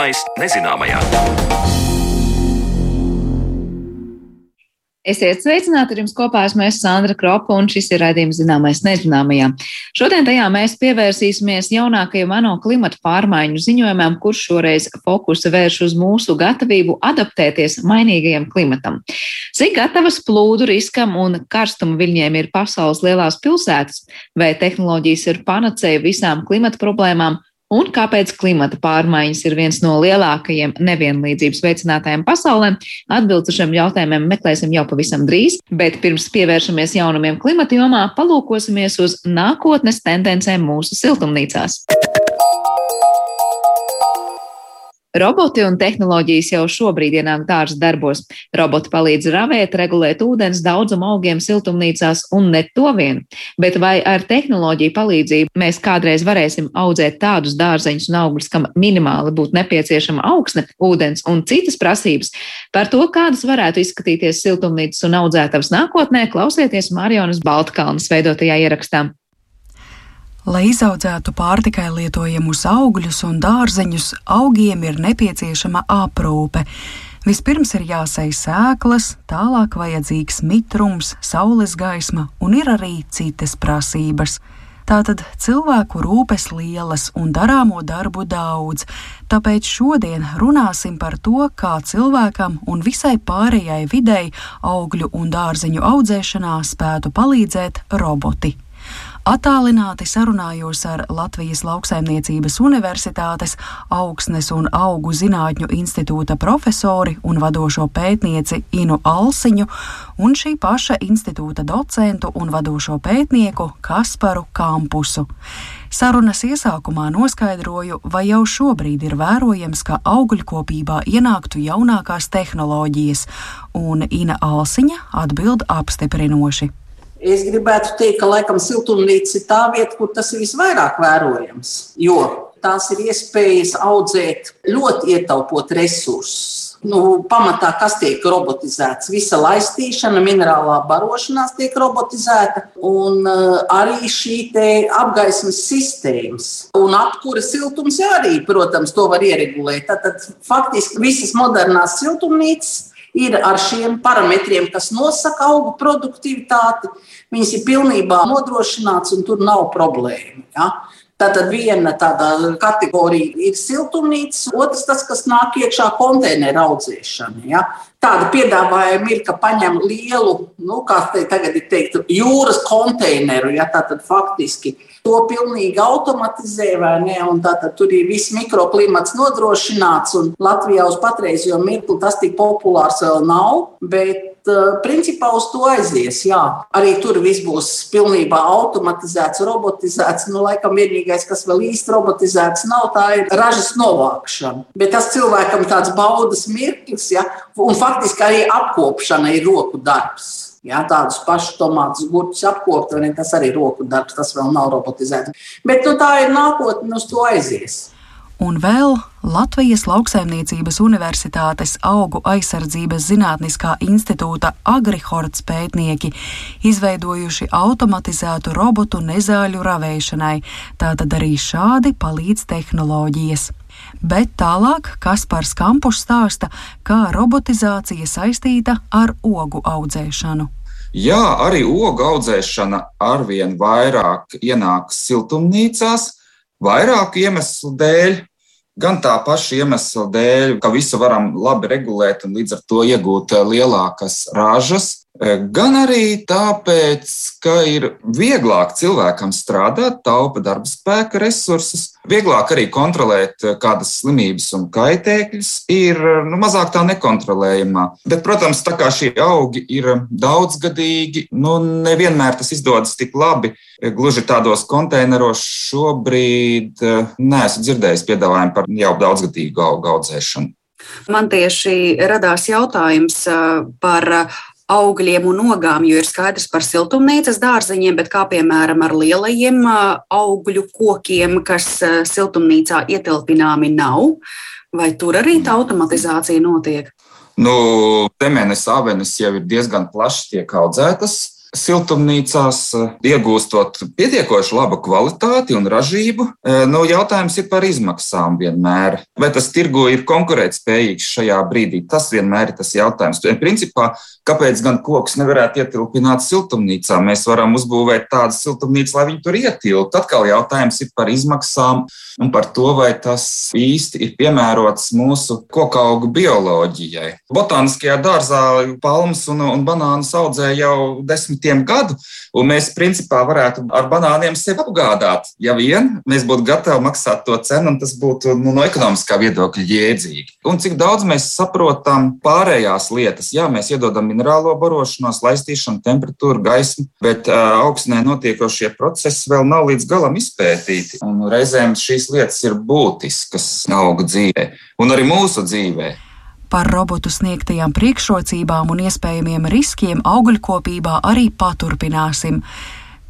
Zināmais nezināmajā. Esiet sveicināti, ar jums kopā esmu es Sandra Kropa, un šis ir raidījums zināmais nezināmajā. Šodien tajā mēs pievērsīsimies jaunākajam ANO klimata pārmaiņu ziņojumam, kurš šoreiz fokusu vērš uz mūsu gatavību adaptēties mainīgajam klimatam. Cik gatavas plūdu riskam un karstuma viļņiem ir pasaules lielās pilsētas, vai tehnoloģijas ir panacēja visām klimata problēmām, un kāpēc klimata pārmaiņas ir viens no lielākajiem nevienlīdzības veicinātājiem pasaulē. Atbildes uz šiem jautājumiem meklēsim jau pavisam drīz, bet pirms pievēršamies jaunumiem klimata jomā, palūkosimies uz nākotnes tendencēm mūsu siltumnīcās. Roboti un tehnoloģijas jau šobrīd ienāk dārza darbos. Roboti palīdz ravēt, regulēt ūdens daudzumu augiem siltumnīcās un ne to vien. Bet vai ar tehnoloģiju palīdzību mēs kādreiz varēsim audzēt tādus dārzeņus un augļus, kam minimāli būtu nepieciešama augsne, ūdens un citas prasības? Par to, kādas varētu izskatīties siltumnīcas un audzētavas nākotnē, klausieties Marjonas Baltkalnas veidotajā ierakstā. Lai izaudzētu pārtikai lietojamus augļus un dārzeņus, augiem ir nepieciešama aprūpe. Vispirms ir jāsēj sēklas, tālāk vajadzīgs mitrums, saules gaisma un ir arī citas prasības. Tātad cilvēku rūpes lielas un darāmo darbu daudz, tāpēc šodien runāsim par to, kā cilvēkam un visai pārējai videi augļu un dārzeņu audzēšanā spētu palīdzēt roboti. Atālināti sarunājos ar Latvijas Lauksaimniecības Universitātes augsnes un augu zinātņu institūta profesori un vadošo pētnieci Inu Alsiņu un šī paša institūta docentu un vadošo pētnieku Kasparu Kampusu. Sarunas iesākumā noskaidroju, vai jau šobrīd ir vērojams, ka augļkopībā ienāktu jaunākās tehnoloģijas, un Ina Alsiņa atbild apstiprinoši. Es gribētu teikt, ka laikam siltumnīca ir tā vieta, kur tas ir visvairāk vērojams. Jo tās ir iespējas audzēt ļoti ietaupot resursus. Nu, pamatā, kas tiek robotizēts? Visa laistīšana, minerālā barošanās tiek robotizēta, un uh, arī šī apgaismas sistēmas. Un apkūra siltums arī, protams, to var ieregulēt. Tad faktiski visas modernās siltumnīcas ir ar šiem parametriem, kas nosaka augu produktivitāti. Viņas ir pilnībā nodrošināts un tur nav problēma. Ja? Tātad viena tāda kategorija ir siltumnīca, otrs tas, kas nāk iekšā konteineru audzēšana. Ja? Tāda piedāvājuma ir, ka paņem lielu, nu, kā te tagad ir teikt, jūras konteineru, ja tātad faktiski to pilnīgi automatizē, vai ne? Un tātad tur ir viss mikroklimats nodrošināts, un Latvijā uz patreizējo mirkli tas tik populārs vēl nav, bet principā uz to aizies. Jā. Arī tur viss būs pilnībā automatizēts, robotizēts. Nu, laikam vienīgais, kas vēl īsti robotizēts nav, tā ir ražas novākšana. Bet tas cilvēkam tāds baudas mirklis, ja? un faktiski arī apkopšana ir roku darbs. Jā, tādus pašus tomātus, gurķus apkopot, tas arī ir roku darbs, tas vēl nav robotizēts. Bet nu, tā ir nākotne, uz to aizies un vēl Latvijas Lauksaimniecības Universitātes augu aizsardzības zinātniskā institūta Agrihorts pētnieki izveidojuši automatizētu robotu nezāļu ravēšanai, tātad arī šādi palīdz tehnoloģijas. Bet tālāk Kaspars Kampus stāsta, kā robotizācija saistīta ar ogu audzēšanu. Jā, arī ogu audzēšana arvien vairāk ienāk siltumnīcās, vairāku iemeslu dēļ. Gan tā paša iemesla dēļ, ka visu varam labi regulēt un līdz ar to iegūt eh, lielākas ražas, gan arī tāpēc, ka ir vieglāk cilvēkam strādāt, taupa darba spēka resursus, Vieglāk arī kontrolēt, eh, kādas slimības un kaitēkļus ir nu, mazāk tā nekontrolējamā. Bet, protams, tā kā šie augi ir daudzgadīgi, nu, nevienmēr tas izdodas tik labi. Gluži tādos konteineros šobrīd eh, neesmu dzirdējis piedāvājumu par jau daudzgadīgu augu audzēšanu. Man tieši radās jautājums eh, par augļiem un ogām, jo ir skaidrs par siltumnīcas dārzeņiem, bet kā piemēram ar lielajiem augļu kokiem, kas siltumnīcā ietilpināmi nav, vai tur arī tā automatizācija notiek? Nu, temenes avenes jau ir diezgan plaši tiek audzētas. Siltumnīcās, iegūstot pietiekoši labu kvalitāti un ražību. Nu, jautājums ir par izmaksām vienmēr. Vai tas tirgu ir konkurētspējīgs šajā brīdī? Tas vienmēr ir tas jautājums. Principā, kāpēc gan koks nevarētu ietilpināt siltumnīcā? Mēs varam uzbūvēt tādu siltumnīcu, lai viņi tur ietilptu. Atkal jautājums ir par izmaksām un par to, vai tas īsti ir piemērots mūsu koka augu bioloģijai. Botāniskajā dārzā palmas un, un banānus audzē jau desmitiem gadu, un mēs principā varētu ar banāniem sevi apgādāt. Ja vien mēs būtu gatavi maksāt to cenu, un tas būtu nu, no ekonomiskā viedokļa jēdzīgi. Un cik daudz mēs saprotam pārējās lietas, jā, mēs iedodam minerālo barošanos, laistīšanu, temperatūru, gaismu, bet uh, augsnē notiekošie procesi vēl nav līdz galam izpētīti. Un reizēm šīs lietas ir būtiskas auga dzīvē un arī mūsu dzīvē. Par robotu sniegtajām priekšrocībām un iespējamiem riskiem augļkopībā arī paturpināsim.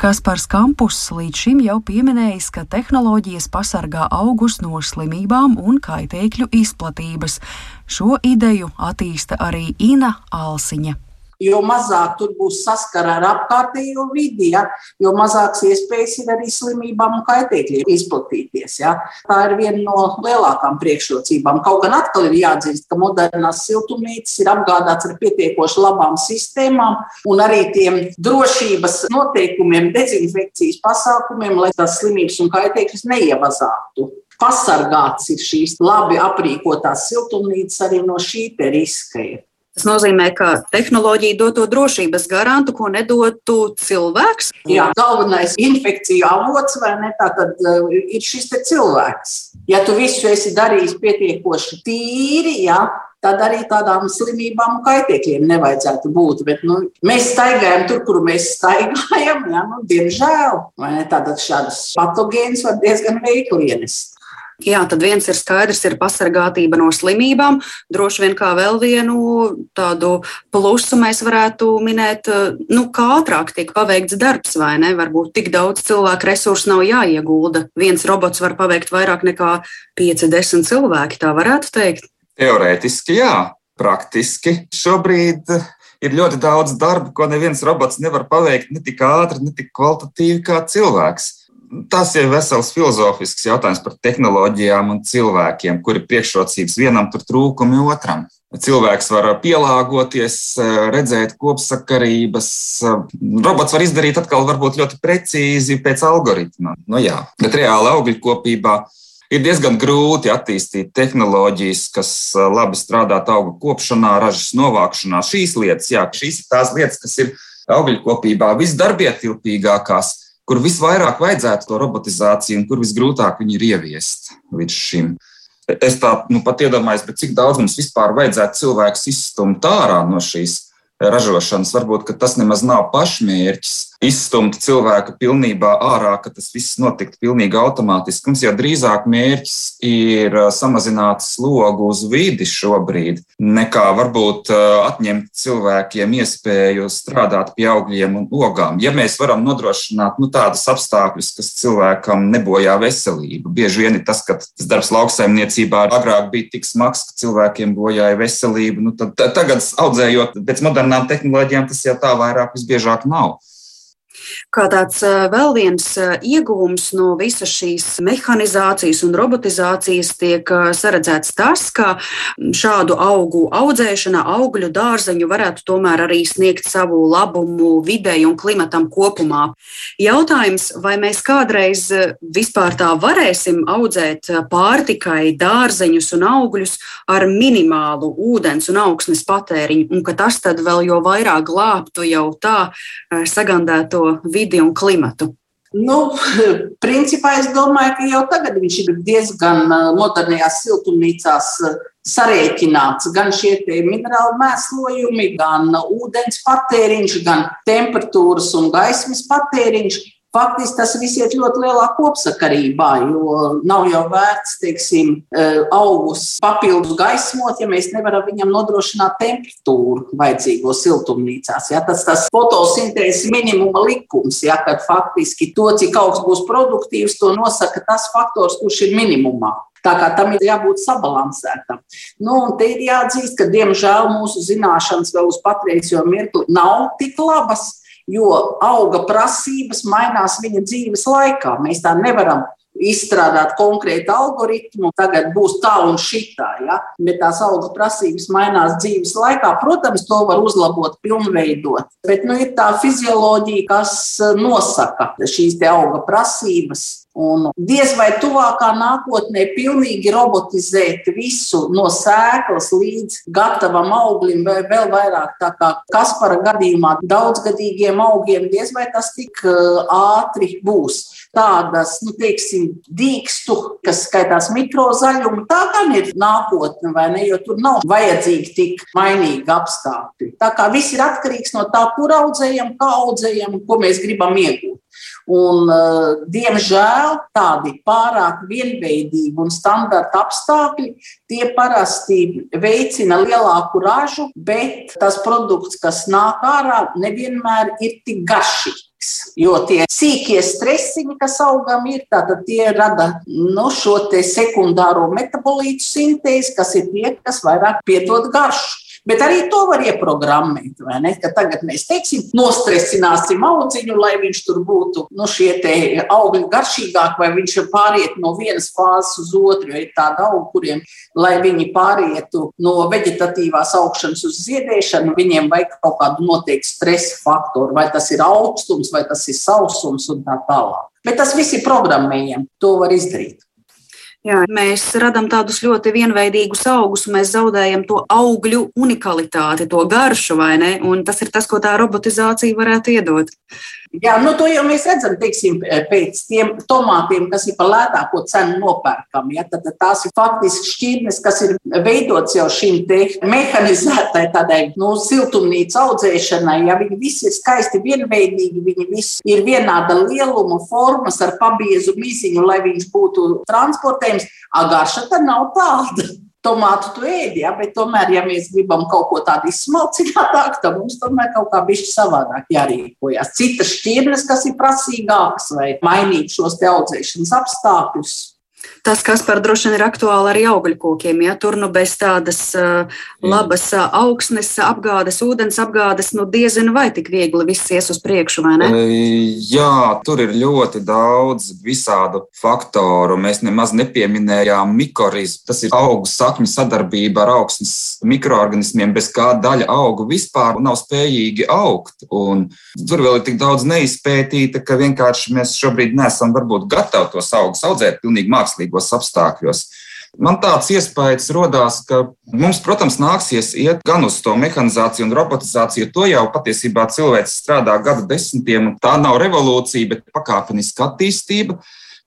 Kaspars Kampus līdz šim jau pieminējis, ka tehnoloģijas pasargā augus no slimībām un kaitēkļu izplatības. Šo ideju attīsta arī Ina Alsiņa jo mazāk tur būs saskara ar apkārtējo vidi, ja, jo mazāks iespējas ir arī slimībām un kaitēkļiem izplatīties. Ja. Tā ir viena no lielākām priekšrocībām. Kaut gan atkal ir jāatzīst, ka modernās siltumnīcas ir apgādātas ar pietiekoši labām sistēmām un arī tiem drošības noteikumiem, dezinfekcijas pasākumiem, lai tās slimības un kaitēkļus neievazātu pasargāts ir šīs labi aprīkotās siltumnīcas arī no šī riska. Tas nozīmē, ka tehnoloģija dod to drošības garantu, ko nedotu cilvēks. Jā, galvenais infekciju avots vai ne, tā tad uh, ir šis cilvēks. Ja tu visu esi darījis pietiekoši tīri, jā, tad arī tādām slimībām un kaitēkļiem nevajadzētu būt. Bet, nu, mēs staigājam tur, kur mēs staigājam, ja, nu, diemžēl. Tātad šādas patogēnas var diezgan veikli ienest. Jā, tad viens ir skaidrs, ir pasargātība no slimībām. Droši vien kā vēl vienu tādu plusu mēs varētu minēt, nu, kā ātrāk tiek paveikts darbs, vai ne? Varbūt tik daudz cilvēku resursu nav jāiegulda. Viens robots var paveikt vairāk nekā 5-10 cilvēki, tā varētu teikt. Teorētiski, jā, praktiski šobrīd ir ļoti daudz darba, ko neviens robots nevar paveikt ne tik ātri, ne tik kvalitatīvi kā cilvēks tas ir vesels filozofisks jautājums par tehnoloģijām un cilvēkiem, kuri priekšrocības vienam, tur trūkumi otram. Cilvēks var pielāgoties, redzēt kopsakarības. Robots var izdarīt atkal varbūt ļoti precīzi pēc algoritma. Nu, jā, bet reāli augļu kopībā ir diezgan grūti attīstīt tehnoloģijas, kas labi strādātu augu kopšanā, ražas novākšanā. Šīs lietas, jā, šīs ir tās lietas, kas ir augļu kopībā visdarbietilpīgākās kur visvairāk vajadzētu to robotizāciju un kur visgrūtāk viņu ir ieviest līdz šim. Es tā nu, pat iedomājos, cik daudz mums vispār vajadzētu cilvēkus izstumt ārā no šīs ražošanas. Varbūt tas nemaz nav pašmērķis izstumt cilvēku pilnībā ārā, ka tas viss notiktu pilnīgi automātiski. Mums jau drīzāk mērķis ir uh, samazināt slogu uz vidi šobrīd, nekā varbūt uh, atņemt cilvēkiem iespēju strādāt pie augļiem un ogām. Ja mēs varam nodrošināt nu, tādus apstākļus, kas cilvēkam nebojā veselību, bieži vien ir tas, ka tas darbs lauksaimniecībā agrāk bija tik smags, ka cilvēkiem bojāja veselību. Nu, tad, tagad, audzējot pēc modernām tehnoloģijām, tas jau tā vairāk visbiežāk nav. Kā tāds vēl viens ieguvums no visas šīs mehanizācijas un robotizācijas tiek saredzēts tas, ka šādu augu audzēšana, augļu dārzeņu varētu tomēr arī sniegt savu labumu videi un klimatam kopumā. Jautājums, vai mēs kādreiz vispār tā varēsim audzēt pārtikai dārzeņus un augļus ar minimālu ūdens un augsnes patēriņu, un ka tas tad vēl jo vairāk glābtu jau tā sagandēto vidi un klimatu? Nu, principā es domāju, ka jau tagad viņš ir diezgan modernajās siltumnīcās sarēķināts. Gan šie minerāli mēslojumi, gan ūdens patēriņš, gan temperatūras un gaismas patēriņš. Faktiski tas viss iet ļoti lielā kopsakarībā, jo nav jau vērts, teiksim, e, augus papildus gaismot, ja mēs nevaram viņam nodrošināt temperatūru vajadzīgo siltumnīcās. Ja? Tas tas fotosintēzes minimuma likums, ja? kad faktiski to, cik augsts būs produktīvs, to nosaka tas faktors, kurš ir minimumā. Tā kā tam ir jābūt sabalansētam. Nu, te ir jāatzīst, ka diemžēl mūsu zināšanas vēl uz patreizējo mirkli nav tik labas. Jo auga prasības mainās viņa dzīves laikā. Mēs tā nevaram izstrādāt konkrētu algoritmu, tagad būs tā un šitā. Ja? Bet tās auga prasības mainās dzīves laikā. Protams, to var uzlabot, pilnveidot. Bet nu, ir tā fizioloģija, kas nosaka šīs auga prasības. Un diez vai tuvākā nākotnē pilnīgi robotizēt visu no sēklas līdz gatavam auglim, vai vēl vairāk tā kā Kaspara gadījumā daudzgadīgiem augiem, diez vai tas tik ātri būs tādas, nu, teiksim, dīkstu, kas skaitās mikrozaļumu. Tā gan ir nākotne, vai ne? Jo tur nav vajadzīgi tik mainīgi apstākļi. Tā kā viss ir atkarīgs no tā, kur audzējam, kā audzējam ko mēs gribam iegūt. Un, uh, diemžēl tādi pārāk vienveidīgi un standarta apstākļi tie parasti veicina lielāku ražu, bet tas produkts, kas nāk ārā, nevienmēr ir tik garšīgs. Jo tie sīkie stresiņi, kas augam ir, tātad tie rada nu, šo sekundāro metabolītu sintēzi, kas ir tie, kas vairāk piedod garšu. Bet arī to var ieprogrammēt. Tagad mēs teiksim, nostresināsim audziņu, lai viņš tur būtu nu, šie augļi garšīgāk, vai viņš pāriet no vienas fāzes uz otru. Ir tādi augi, kuriem, lai viņi pārietu no vegetatīvās augšanas uz ziedēšanu, viņiem vajag kaut kādu noteiktu stresa faktoru. Vai tas ir augstums, vai tas ir sausums un tā tālāk. Bet tas viss ir programmējams. To var izdarīt. Jā, mēs radām tādus ļoti vienveidīgus augus, un mēs zaudējam to augļu unikalitāti, to garšu, vai ne? Un tas ir tas, ko tā robotizācija varētu iedot. Jā, nu to jau mēs redzam, teiksim, pēc tiem tomātiem, kas ir par lētāko cenu nopērkami. Ja, tad tās ir faktiski šķirnes, kas ir veidotas jau šīm mehanizētai tādai nu, siltumnīcas audzēšanai. Ja viņi visi ir skaisti vienveidīgi, viņi visi ir vienāda lieluma, formas ar pabiezu miziņu, lai viņš būtu transportējams, agarša tad nav tāda tomātu tu ēdi, ja, bet tomēr, ja mēs gribam kaut ko tādu izsmalcinātāku, tad mums tomēr kaut kā bišķi savādāk jārīkojas. Citas šķirnes, kas ir prasīgākas, vai mainīt šos audzēšanas apstākļus. Tas, kas par droši vien ir aktuāli arī augļkokiem, ja tur nu bez tādas uh, labas uh, augsnes apgādes, ūdens apgādes, nu diezinu vai tik viegli viss ies uz priekšu, vai ne? Jā, tur ir ļoti daudz visādu faktoru. Mēs nemaz nepieminējām mikorizmu. Tas ir augu sakņu sadarbība ar augsnes mikroorganismiem, bez kā daļa augu vispār nav spējīgi augt. Un tur vēl ir tik daudz neizpētīta, ka vienkārši mēs šobrīd nesam varbūt gatavi tos augus audzēt pilnīgi mākslīgi mākslīgos apstākļos. Man tāds iespējas radās, ka mums, protams, nāksies iet gan uz to mehanizāciju un robotizāciju. To jau patiesībā cilvēks strādā gadu desmitiem. Tā nav revolūcija, bet pakāpeniska attīstība,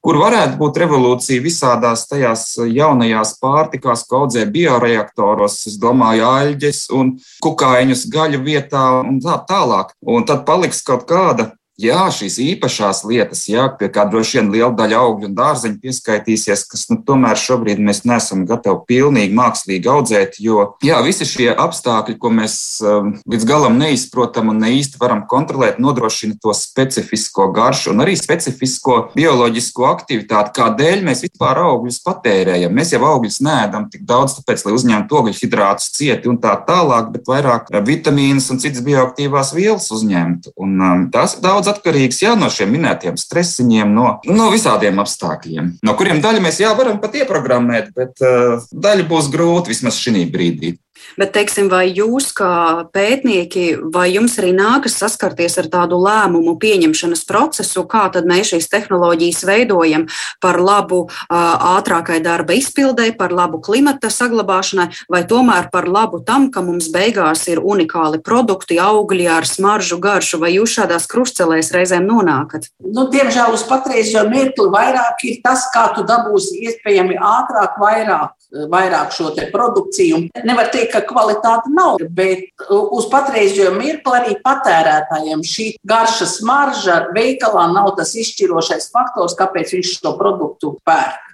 kur varētu būt revolūcija visādās tajās jaunajās pārtikās, ko audzē bioreaktoros, es domāju, aļģes un kukaiņus gaļu vietā un tā tālāk. Un tad paliks kaut kāda Jā, šīs īpašās lietas, jā, pie kā droši vien liela daļa augļu un dārzeņu pieskaitīsies, kas nu, tomēr šobrīd mēs neesam gatavi pilnīgi mākslīgi audzēt, jo jā, visi šie apstākļi, ko mēs um, līdz galam neizprotam un ne īsti varam kontrolēt, nodrošina to specifisko garšu un arī specifisko bioloģisko aktivitāti, kādēļ mēs vispār augļus patērējam. Mēs jau augļus nēdam tik daudz, tāpēc, lai uzņemtu ogļu hidrātus cieti un tā tālāk, bet vairāk vitamīnas un citas bioaktīvās vielas uzņemtu. Un, um, tas daudz daudz atkarīgs jā, no šiem minētiem stresiņiem, no, no visādiem apstākļiem, no kuriem daļu mēs jā, varam pat ieprogrammēt, bet uh, daļa būs grūti vismaz šī brīdī. Bet, teiksim, vai jūs, kā pētnieki, vai jums arī nākas saskarties ar tādu lēmumu pieņemšanas procesu, kā tad mēs šīs tehnoloģijas veidojam par labu ātrākai darba izpildē, par labu klimata saglabāšanai, vai tomēr par labu tam, ka mums beigās ir unikāli produkti, augļi ar smaržu, garšu, vai jūs šādās krustcelēs reizēm nonākat? Nu, diemžēl uz patreizējo mirkli vairāk ir tas, kā tu dabūsi iespējami ātrāk, vairāk vairāk šo produkciju. Nevar teikt, ka kvalitāte nav, bet uz patreizējo mirkli arī patērētājiem šī garša smarža veikalā nav tas izšķirošais faktors, kāpēc viņš šo produktu pērk.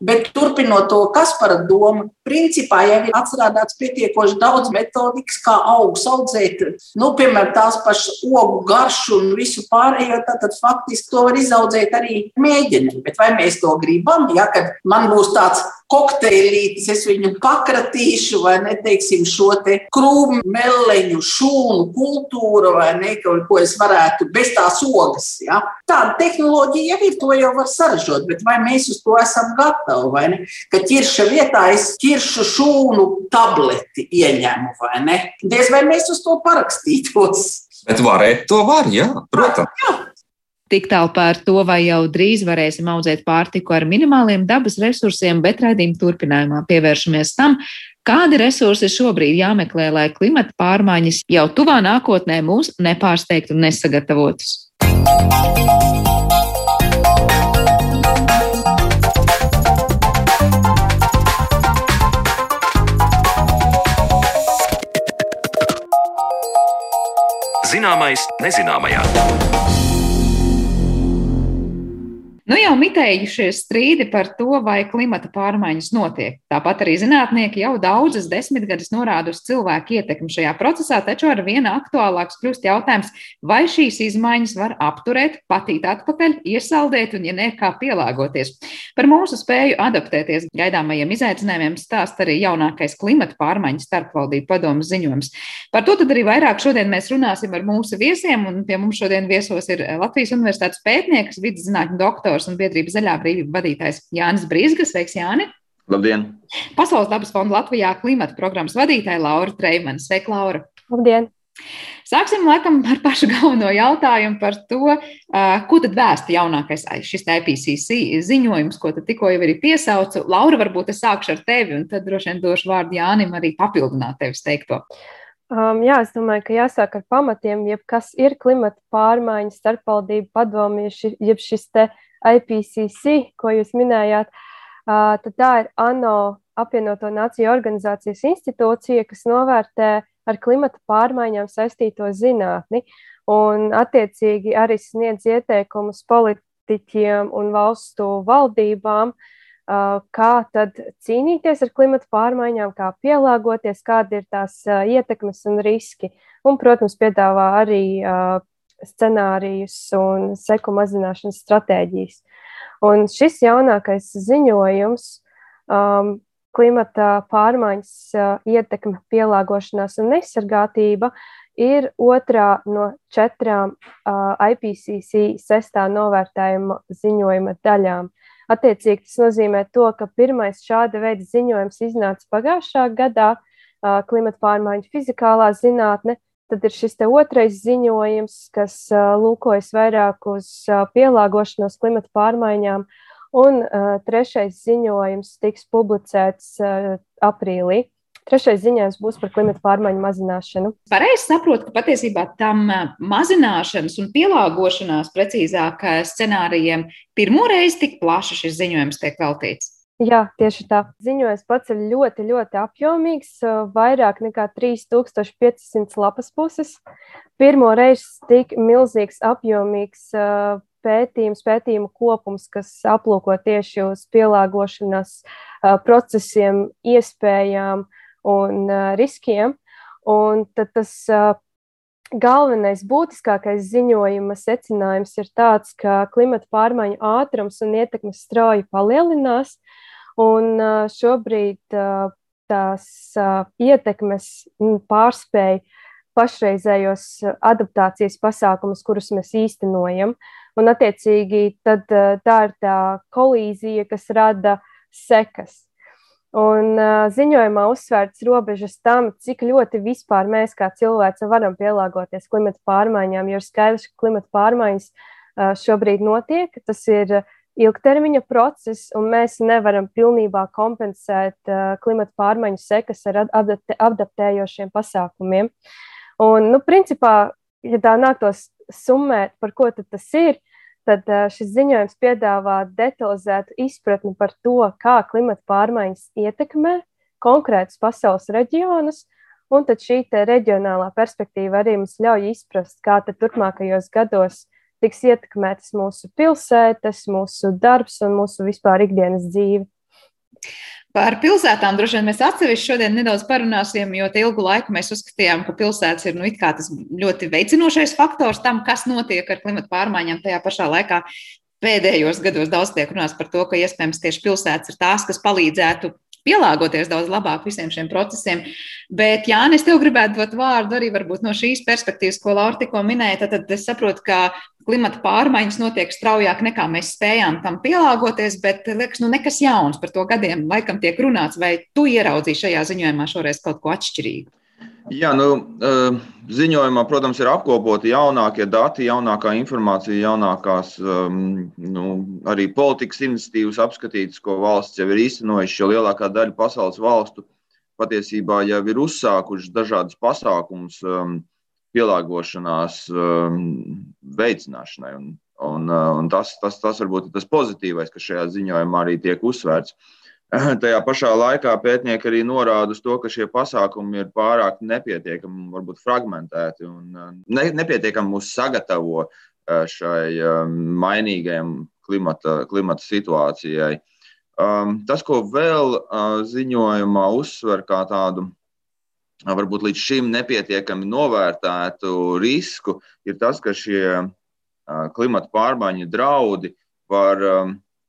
Bet turpinot to Kaspara domu, principā jau ir atstrādāts pietiekoši daudz metodikas, kā augus audzēt. Nu, piemēram, tās pašas ogu garšu un visu pārējo, tad, tad faktiski to var izaudzēt arī mēģinē. Bet vai mēs to gribam? Ja, kad man būs tāds kokteilītis, es viņu pakratīšu, vai neteiksim šo te krūmu, meleņu, šūnu kultūru, vai ne, ko es varētu bez tās ogas. Ja? Tāda tehnoloģija jau ir, to jau var saražot, bet vai mēs uz to esam gatavi, vai ne? Ka ķirša vietā es ķiršu šūnu tableti ieņemu, vai ne? Diez vai mēs uz to parakstītos. Bet varētu to var, jā, protams. Jā. Tik tālu par to, vai jau drīz varēsim audzēt pārtiku ar minimāliem dabas resursiem, bet raidījuma turpinājumā pievēršamies tam, kādi resursi šobrīd jāmeklē, lai klimata pārmaiņas jau tuvā nākotnē mūs nepārsteigtu un nesagatavotus. Zināmais nezināmajā. Nu jau mitējušies strīdi par to, vai klimata pārmaiņas notiek. Tāpat arī zinātnieki jau daudzas desmitgades norāda uz cilvēku ietekmi šajā procesā, taču ar vienu aktuālāks kļūst jautājums, vai šīs izmaiņas var apturēt, patīt atpakaļ, iesaldēt un, ja ne, kā pielāgoties. Par mūsu spēju adaptēties gaidāmajiem izaicinājumiem stāst arī jaunākais klimata pārmaiņu starpvaldību padomas ziņojums. Par to tad arī vairāk šodien mēs runāsim ar mūsu viesiem, un pie mums šodien viesos ir Latvijas Universitātes pētnieks, vidas zinātņu doktors autors un biedrības zaļā brīvība vadītājs Jānis Brīsgas. Sveiks, Jāni! Labdien! Pasaules dabas fonda Latvijā klimata programmas vadītāja Laura Treimana. Sveika, Laura! Labdien! Sāksim laikam ar pašu galveno jautājumu par to, ko tad vēsta jaunākais šis IPCC ziņojums, ko tikko jau arī piesaucu. Laura, varbūt es sākšu ar tevi, un tad droši vien došu vārdu Jānim arī papildināt tevis teikto. Um, jā, es domāju, ka jāsāk ar pamatiem, jeb kas ir klimata pārmaiņas starpvaldību padomju, jeb šis te uh, IPCC, ko jūs minējāt, tad tā ir ANO apvienoto nāciju organizācijas institūcija, kas novērtē ar klimata pārmaiņām saistīto zinātni un attiecīgi arī sniedz ieteikumus politiķiem un valstu valdībām, kā tad cīnīties ar klimata pārmaiņām, kā pielāgoties, kādi ir tās ietekmes un riski. Un, protams, piedāvā arī scenārijus un seku mazināšanas stratēģijas. Un šis jaunākais ziņojums, um, klimata pārmaiņas uh, ietekme, pielāgošanās un nesargātība, ir otrā no četrām uh, IPCC sestā novērtējuma ziņojuma daļām. Attiecīgi tas nozīmē to, ka pirmais šāda veida ziņojums iznāca pagājušā gadā, uh, klimata pārmaiņu fizikālā zinātne, Tad ir šis otrais ziņojums, kas lūkojas vairāk uz pielāgošanos klimata pārmaiņām, un trešais ziņojums tiks publicēts aprīlī. Trešais ziņojums būs par klimata pārmaiņu mazināšanu. Pareizi saprotu, ka patiesībā tam mazināšanas un pielāgošanās precīzāk scenārijiem pirmo reizi tik plaši šis ziņojums tiek veltīts. Jā, tieši tā. Ziņojums pats ir ļoti, ļoti apjomīgs, vairāk nekā 3500 lapas puses. Pirmo reizi tik milzīgs, apjomīgs pētījums, pētījumu kopums, kas aplūko tieši uz pielāgošanās procesiem, iespējām un riskiem. Un tad tas galvenais, būtiskākais ziņojuma secinājums ir tāds, ka klimata pārmaiņu ātrums un ietekmes strauji palielinās. Un šobrīd tās ietekmes pārspēja pašreizējos adaptācijas pasākumus, kurus mēs īstenojam. Un, attiecīgi, tad, tā ir tā kolīzija, kas rada sekas. Un uh, ziņojumā uzsvērts robežas tam, cik ļoti vispār mēs kā cilvēci varam pielāgoties klimata pārmaiņām, jo ir skaidrs, ka klimata pārmaiņas uh, šobrīd notiek. Tas ir ilgtermiņa process, un mēs nevaram pilnībā kompensēt uh, klimata pārmaiņu sekas ar adapte, adaptējošiem pasākumiem. Un, nu, principā, ja tā nāktos summēt, par ko tas ir, tad šis ziņojums piedāvā detalizētu izpratni par to, kā klimata pārmaiņas ietekmē konkrētus pasaules reģionus. Un tad šī reģionālā perspektīva arī mums ļauj izprast, kā turpmākajos gados tiks ietekmētas mūsu pilsētas, mūsu darbs un mūsu vispār ikdienas dzīve. Par pilsētām droši vien mēs atsevišķi šodien nedaudz parunāsim, jo ilgu laiku mēs uzskatījām, ka pilsētas ir nu, tas ļoti veicinošais faktors tam, kas notiek ar klimatu pārmaiņām. Tajā pašā laikā pēdējos gados daudz tiek runāts par to, ka iespējams tieši pilsētas ir tās, kas palīdzētu pielāgoties daudz labāk visiem šiem procesiem. Bet, Jā, es tev gribētu dot vārdu arī no šīs perspektīvas, ko Laura tikko minēja. Tad, tad es saprotu, ka klimata pārmaiņas notiek straujāk nekā mēs spējām tam pielāgoties, bet liekas, nu nekas jauns par to gadiem laikam tiek runāts. Vai tu ieraudzīji šajā ziņojumā šoreiz kaut ko atšķirīgu? Jā, nu, eh, ziņojumā, protams, ir apkopoti jaunākie dati, jaunākā informācija, jaunākās um, nu, arī politikas iniciatīvas apskatītas, ko valsts jau ir īstenojuši. Jo lielākā daļa pasaules valstu patiesībā jau ir uzsākušas dažādas pasākumus um, pielāgošanās um, veicināšanai. Un, un, uh, un tas, tas, tas varbūt ir tas pozitīvais, kas šajā ziņojumā arī tiek uzsvērts. Tajā pašā laikā pētnieki arī norāda uz to, ka šie pasākumi ir pārāk nepietiekami, varbūt fragmentēti un uh, ne, nepietiekami mūs sagatavo uh, šai um, mainīgajam klimata, klimata situācijai. Um, tas, ko vēl uh, ziņojumā uzsver kā tādu varbūt līdz šim nepietiekami novērtētu risku, ir tas, ka šie klimata pārmaiņu draudi var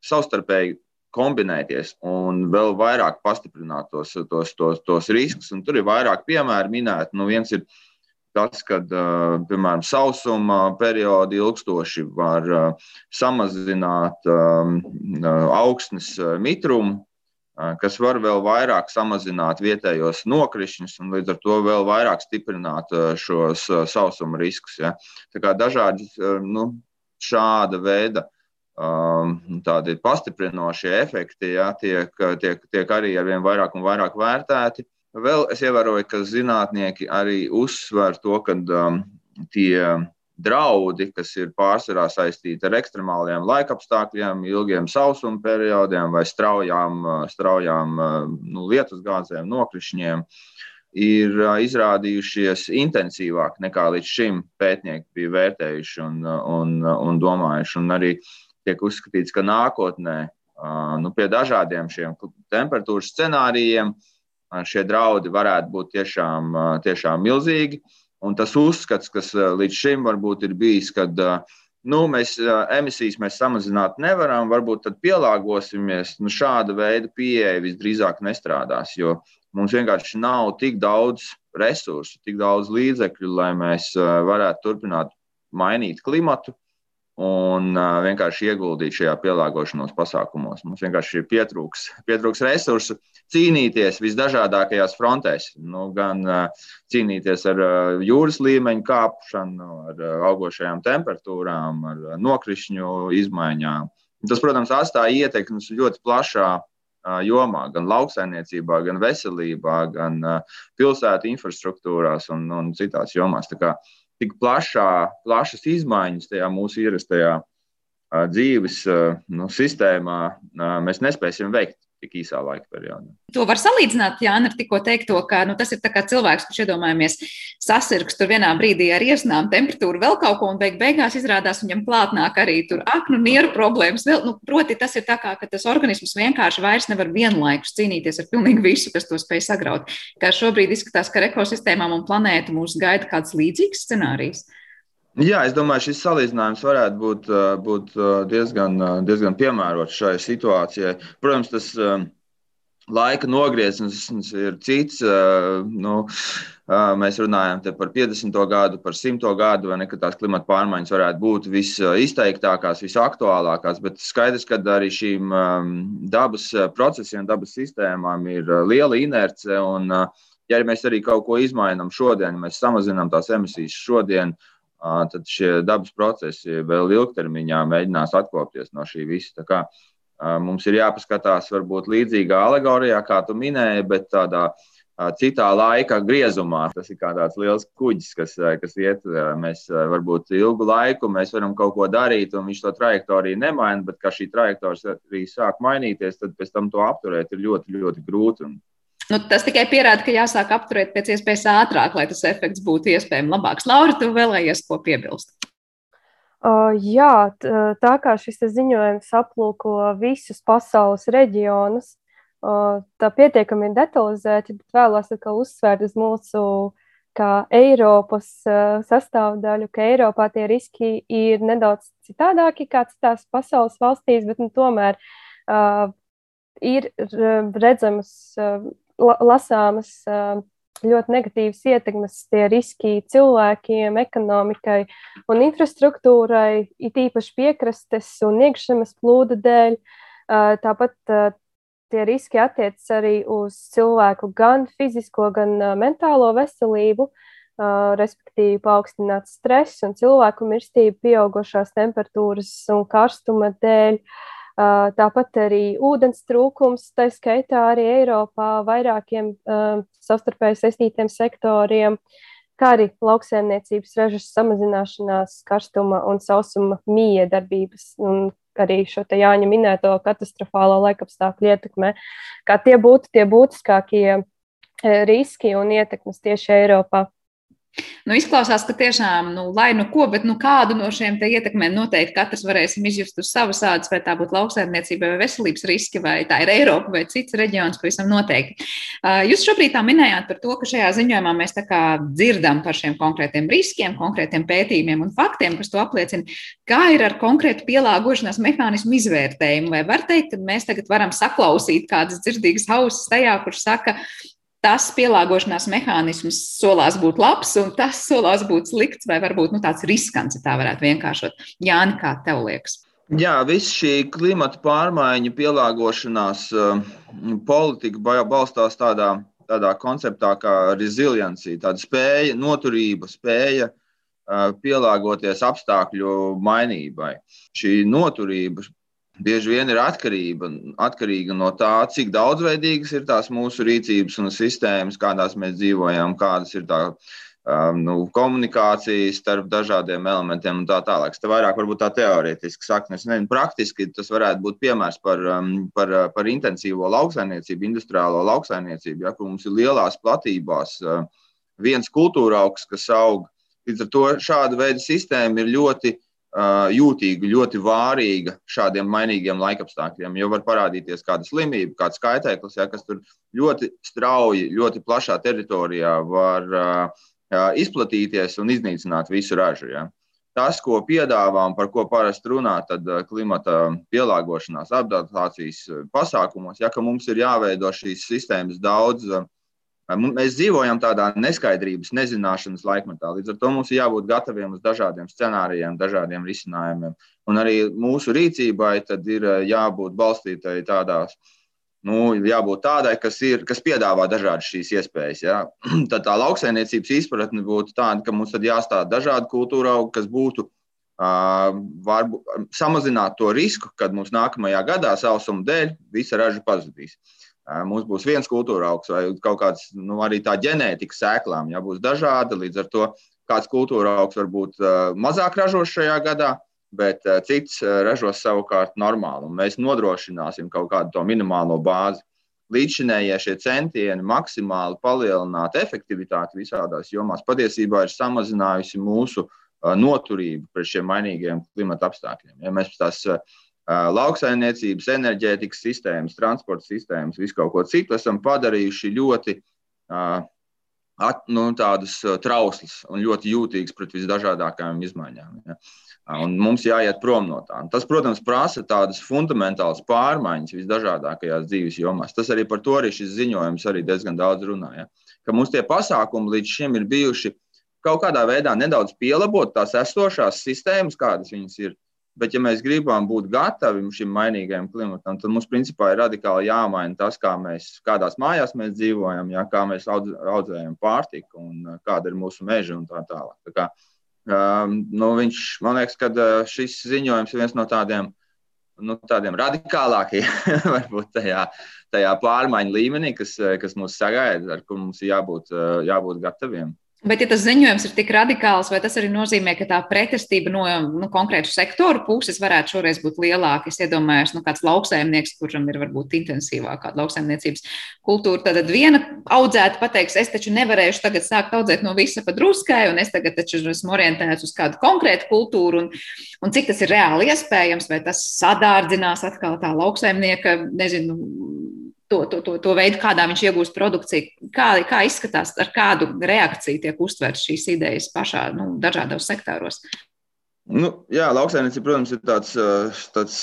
savstarpēji kombinēties un vēl vairāk pastiprināt tos, tos, tos, tos riskus. Un tur ir vairāk piemēru minēti. Nu, viens ir tas, ka, piemēram, sausuma periodi ilgstoši var samazināt augstnes mitrumu, kas var vēl vairāk samazināt vietējos nokrišņus un līdz ar to vēl vairāk stiprināt šos sausuma riskus. Ja. Tā kā dažādi nu, šāda veida tādi pastiprinošie efekti ja, tiek, tiek, tiek arī ar vien vairāk un vairāk vērtēti. Vēl es ievēroju, ka zinātnieki arī uzsver to, ka um, tie draudi, kas ir pārsvarā saistīti ar ekstremāliem laikapstākļiem, ilgiem sausuma periodiem vai straujām, straujām nu, lietusgāzēm, nokrišņiem, ir izrādījušies intensīvāk nekā līdz šim pētnieki bija vērtējuši un, un, un domājuši. Un arī tiek uzskatīts, ka nākotnē nu, pie dažādiem šiem temperatūras scenārijiem šie draudi varētu būt tiešām, tiešām milzīgi. Un tas uzskats, kas līdz šim varbūt ir bijis, kad nu, mēs emisijas mēs samazināt nevaram, varbūt tad pielāgosimies. Nu, šāda veida pieeja visdrīzāk nestrādās, jo mums vienkārši nav tik daudz resursu, tik daudz līdzekļu, lai mēs varētu turpināt mainīt klimatu un uh, vienkārši ieguldīt šajā pielāgošanos pasākumos. Mums vienkārši pietrūks, pietrūks resursu cīnīties visdažādākajās frontēs. Nu, gan uh, cīnīties ar uh, jūras līmeņa kāpšanu, ar uh, augošajām temperatūrām, ar uh, nokrišņu izmaiņām. Tas, protams, atstāja ietekmes ļoti plašā uh, jomā, gan lauksaimniecībā, gan veselībā, gan uh, pilsētu infrastruktūrās un, un citās jomās. Tā kā, uh, tik plašā, plašas izmaiņas tajā mūsu ierastajā dzīves nu, sistēmā mēs nespēsim veikt tik īsā laika periodā. To var salīdzināt, Jānis, ar tikko teikto, ka nu, tas ir cilvēks, kurš iedomājamies sasirgs tur vienā brīdī ar iesnām, temperatūru, vēl kaut ko, un beig beigās izrādās viņam klāt nāk arī tur aknu nieru problēmas. Vēl, nu, proti, tas ir tā kā, ka tas organisms vienkārši vairs nevar vienlaikus cīnīties ar pilnīgi visu, kas to spēj sagraut. Kā šobrīd izskatās, ka ekosistēmām un planētu mūs gaida kāds līdzīgs scenārijs. Jā, es domāju, šis salīdzinājums varētu būt, būt diezgan, diezgan piemērots šai situācijai. Protams, tas laika nogrieziens ir cits. Nu, mēs runājam par 50. gadu, par 100. gadu, vai ne, tās klimata pārmaiņas varētu būt visizteiktākās, visaktuālākās, bet skaidrs, ka arī šīm dabas procesiem, dabas sistēmām ir liela inerce. Un, ja mēs arī kaut ko izmainām šodien, mēs samazinām tās emisijas šodien, tad šie dabas procesi vēl ilgtermiņā mēģinās atkopties no šī visa. Kā, mums ir jāpaskatās varbūt līdzīgā alegorijā, kā tu minēji, bet tādā citā laika griezumā. Tas ir kā tāds liels kuģis, kas, kas iet. Mēs varbūt ilgu laiku mēs varam kaut ko darīt, un viņš to trajektoriju nemaina, bet kā šī trajektorija sāk mainīties, tad pēc tam to apturēt ir ļoti, ļoti grūti. Un Nu, tas tikai pierāda, ka jāsāk apturēt pēc iespējas ātrāk, lai tas efekts būtu iespējams labāks. Laura, tu vēlējies ko piebilst? Uh, jā, tā kā šis ziņojums aplūko visus pasaules reģionus, tā pietiekami detalizēti, bet vēlos atkal uzsvērt uz mūsu kā Eiropas sastāvdaļu, ka Eiropā tie riski ir nedaudz citādāki kā citās pasaules valstīs, bet nu, tomēr uh, ir redzamas, uh, lasāmas ļoti negatīvas ietekmes, tie riski cilvēkiem, ekonomikai un infrastruktūrai, it īpaši piekrastes un iekšzemes plūdu dēļ. Tāpat tie riski attiecas arī uz cilvēku gan fizisko, gan mentālo veselību, respektīvi paaugstināts stress un cilvēku mirstība pieaugušās temperatūras un karstuma dēļ. Uh, Tāpat arī ūdens trūkums, tā skaitā arī Eiropā vairākiem savstarpēji saistītiem sektoriem, kā arī lauksēmniecības ražas samazināšanās, karstuma un sausuma mīja darbības un arī šo Jāņa minēto katastrofālo laikapstākļu ietekmē, kā tie būtu tie būtiskākie riski un ietekmes tieši Eiropā. Nu, izklausās, ka tiešām, nu, lai nu ko, bet nu, kādu no šiem ietekmēm noteikti katrs varēsim izjust uz savas ādas, vai tā būtu lauksaimniecība vai veselības riski, vai tā ir Eiropa vai cits reģions, pavisam noteikti. Jūs šobrīd tā minējāt par to, ka šajā ziņojumā mēs dzirdam par šiem konkrētiem riskiem, konkrētiem pētījumiem un faktiem, kas to apliecina. Kā ir ar konkrētu pielāgošanās mehānismu izvērtējumu? Vai var teikt, ka mēs tagad varam saklausīt kādas dzirdīgas hauses tajā, kurš saka, tas pielāgošanās mehānisms solās būt labs, un tas solās būt slikts, vai varbūt nu, tāds riskants, ja tā varētu vienkāršot. Jāni, kā tev liekas? Jā, viss šī klimata pārmaiņu pielāgošanās uh, politika balstās tādā, tādā konceptā kā resiliencija, tāda spēja, noturība, spēja uh, pielāgoties apstākļu mainībai. Šī noturība bieži vien ir atkarība, atkarīga no tā, cik daudzveidīgas ir tās mūsu rīcības un sistēmas, kādās mēs dzīvojam, kādas ir tā um, nu, komunikācijas starp dažādiem elementiem un tā tālāk. Tas vairāk varbūt tā teorētiski sakne. Es nezinu, praktiski tas varētu būt piemērs par, um, par, par intensīvo lauksaimniecību, industriālo lauksaimniecību, ja, kur mums ir lielās platībās uh, viens kultūra augs, kas aug. Līdz ar to šāda veida sistēma ir ļoti jūtīga, ļoti vārīga šādiem mainīgiem laikapstākļiem. Jo var parādīties kāda slimība, kāds kaitēklis, ja, kas tur ļoti strauji, ļoti plašā teritorijā var izplatīties un iznīcināt visu ražu. Ja. Tas, ko piedāvā un par ko parasti runā, tad klimata pielāgošanās, adaptācijas pasākumos, ja mums ir jāveido šīs sistēmas daudz Mēs dzīvojam tādā neskaidrības, nezināšanas laikmetā. Līdz ar to mums ir jābūt gataviem uz dažādiem scenārijiem, dažādiem risinājumiem. Un arī mūsu rīcībai ir jābūt balstītai tādās, nu, jābūt tādai, kas, ir, kas piedāvā dažādas šīs iespējas. Ja? Tad tā lauksainiecības izpratne būtu tāda, ka mums jāstāda dažādi kultūra augi, kas būtu Uh, varbūt samazināt to risku, kad mums nākamajā gadā sausuma dēļ visa raža pazudīs. Mums būs viens kultūra augs vai kaut kāds, nu, arī tā ģenētika sēklām, ja būs dažāda. Līdz ar to kāds kultūra augs varbūt mazāk ražos šajā gadā, bet cits ražos savukārt normāli. Mēs nodrošināsim kaut kādu to minimālo bāzi. Līdzšinējie šie centieni maksimāli palielināt efektivitāti visādās jomās patiesībā ir samazinājusi mūsu noturību pret šiem mainīgiem klimata apstākļiem. Ja mēs tās uh, lauksaimniecības, enerģētikas sistēmas, transporta sistēmas, visu kaut ko citu esam padarījuši ļoti at, nu, trauslas un ļoti jūtīgas pret visdažādākajām izmaiņām. Ja. Un mums jāiet prom no tā. Un tas, protams, prasa tādas fundamentālas pārmaiņas visdažādākajās dzīves jomās. Tas arī par to arī šis ziņojums arī diezgan daudz runāja. Ka mums tie pasākumi līdz šim ir bijuši kaut kādā veidā nedaudz pielabot tās esošās sistēmas, kādas viņas ir Bet, ja mēs gribam būt gatavi šim mainīgajam klimatam, tad mums principā ir radikāli jāmaina tas, kā mēs, kādās mājās mēs dzīvojam, jā, kā mēs audz, audzējam pārtiku un uh, kāda ir mūsu meža un tā tālāk. Tā kā, um, nu, viņš, man liekas, ka uh, šis ziņojums ir viens no tādiem, nu, tādiem radikālākajiem, varbūt tajā, tajā pārmaiņu līmenī, kas, uh, kas mūs sagaida, ar kur mums jābūt, jābūt gataviem. Bet, ja tas ziņojums ir tik radikāls, vai tas arī nozīmē, ka tā pretestība no nu, konkrētu sektoru puses varētu šoreiz būt lielāka? Es iedomājos, nu, kāds lauksaimnieks, kuram ir varbūt intensīvākā lauksaimniecības kultūra, tad viena audzēta pateiks, es taču nevarēšu tagad sākt audzēt no visa pa druskai, un es tagad taču esmu orientēts uz kādu konkrētu kultūru, un, un cik tas ir reāli iespējams, vai tas sadārdzinās atkal tā lauksaimnieka, nezinu, to, to, to, to veidu, kādā viņš iegūst produkciju. Kā, kā izskatās, ar kādu reakciju tiek uztverts šīs idejas pašā nu, dažādos sektoros? Nu, jā, lauksaimniecība, protams, ir tāds, tāds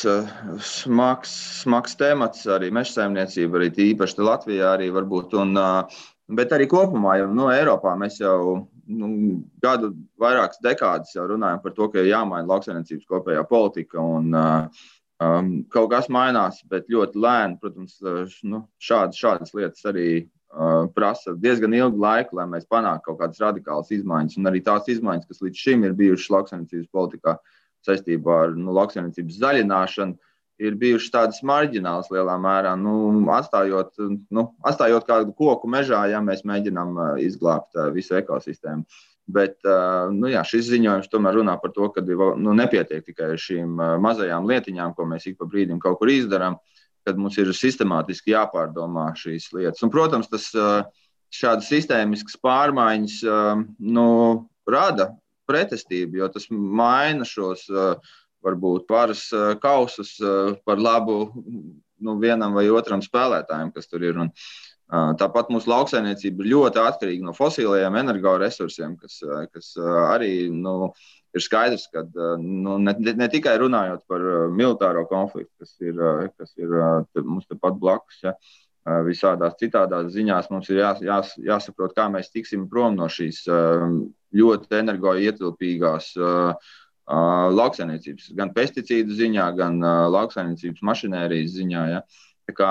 smags, smags temats, arī meža saimniecība, arī īpaši Latvijā arī varbūt. Un, bet arī kopumā, jau no Eiropā mēs jau nu, gadu, vairākas dekādas jau runājam par to, ka ir jāmaina lauksaimniecības kopējā politika. Un, uh, Um, kaut kas mainās, bet ļoti lēni. Protams, nu, šādas, šādas lietas arī uh, prasa diezgan ilgu laiku, lai mēs panāktu kaut kādas radikālas izmaiņas. Un arī tās izmaiņas, kas līdz šim ir bijušas lauksaimniecības politikā saistībā ar nu, lauksaimniecības zaļināšanu, ir bijušas tādas marģinālas lielā mērā. Nu, atstājot, nu, atstājot kādu koku mežā, ja mēs mēģinām uh, izglābt uh, visu ekosistēmu. Uh, Bet nu, jā, šis ziņojums tomēr runā par to, ka nu, nepietiek tikai ar šīm mazajām lietiņām, ko mēs ik pa brīdim kaut kur izdarām, kad mums ir sistemātiski jāpārdomā šīs lietas. Un, protams, tas šādas sistēmiskas pārmaiņas nu, rada pretestību, jo tas maina šos varbūt varas kausus par labu nu, vienam vai otram spēlētājam, kas tur ir. Un, uh, Tāpat mūsu lauksaimniecība ir ļoti atkarīga no fosiliem energoresursiem, kas, kas arī nu, ir skaidrs, ka nu, ne, ne tikai runājot par militāro konfliktu, kas ir, kas ir mums tepat blakus. Ja, Visādās citādās ziņās mums ir jās, jās, jāsaprot, kā mēs tiksim prom no šīs ļoti energoietilpīgās lauksaimniecības, gan pesticīdu ziņā, gan lauksaimniecības mašinērijas ziņā. Ja. Tā kā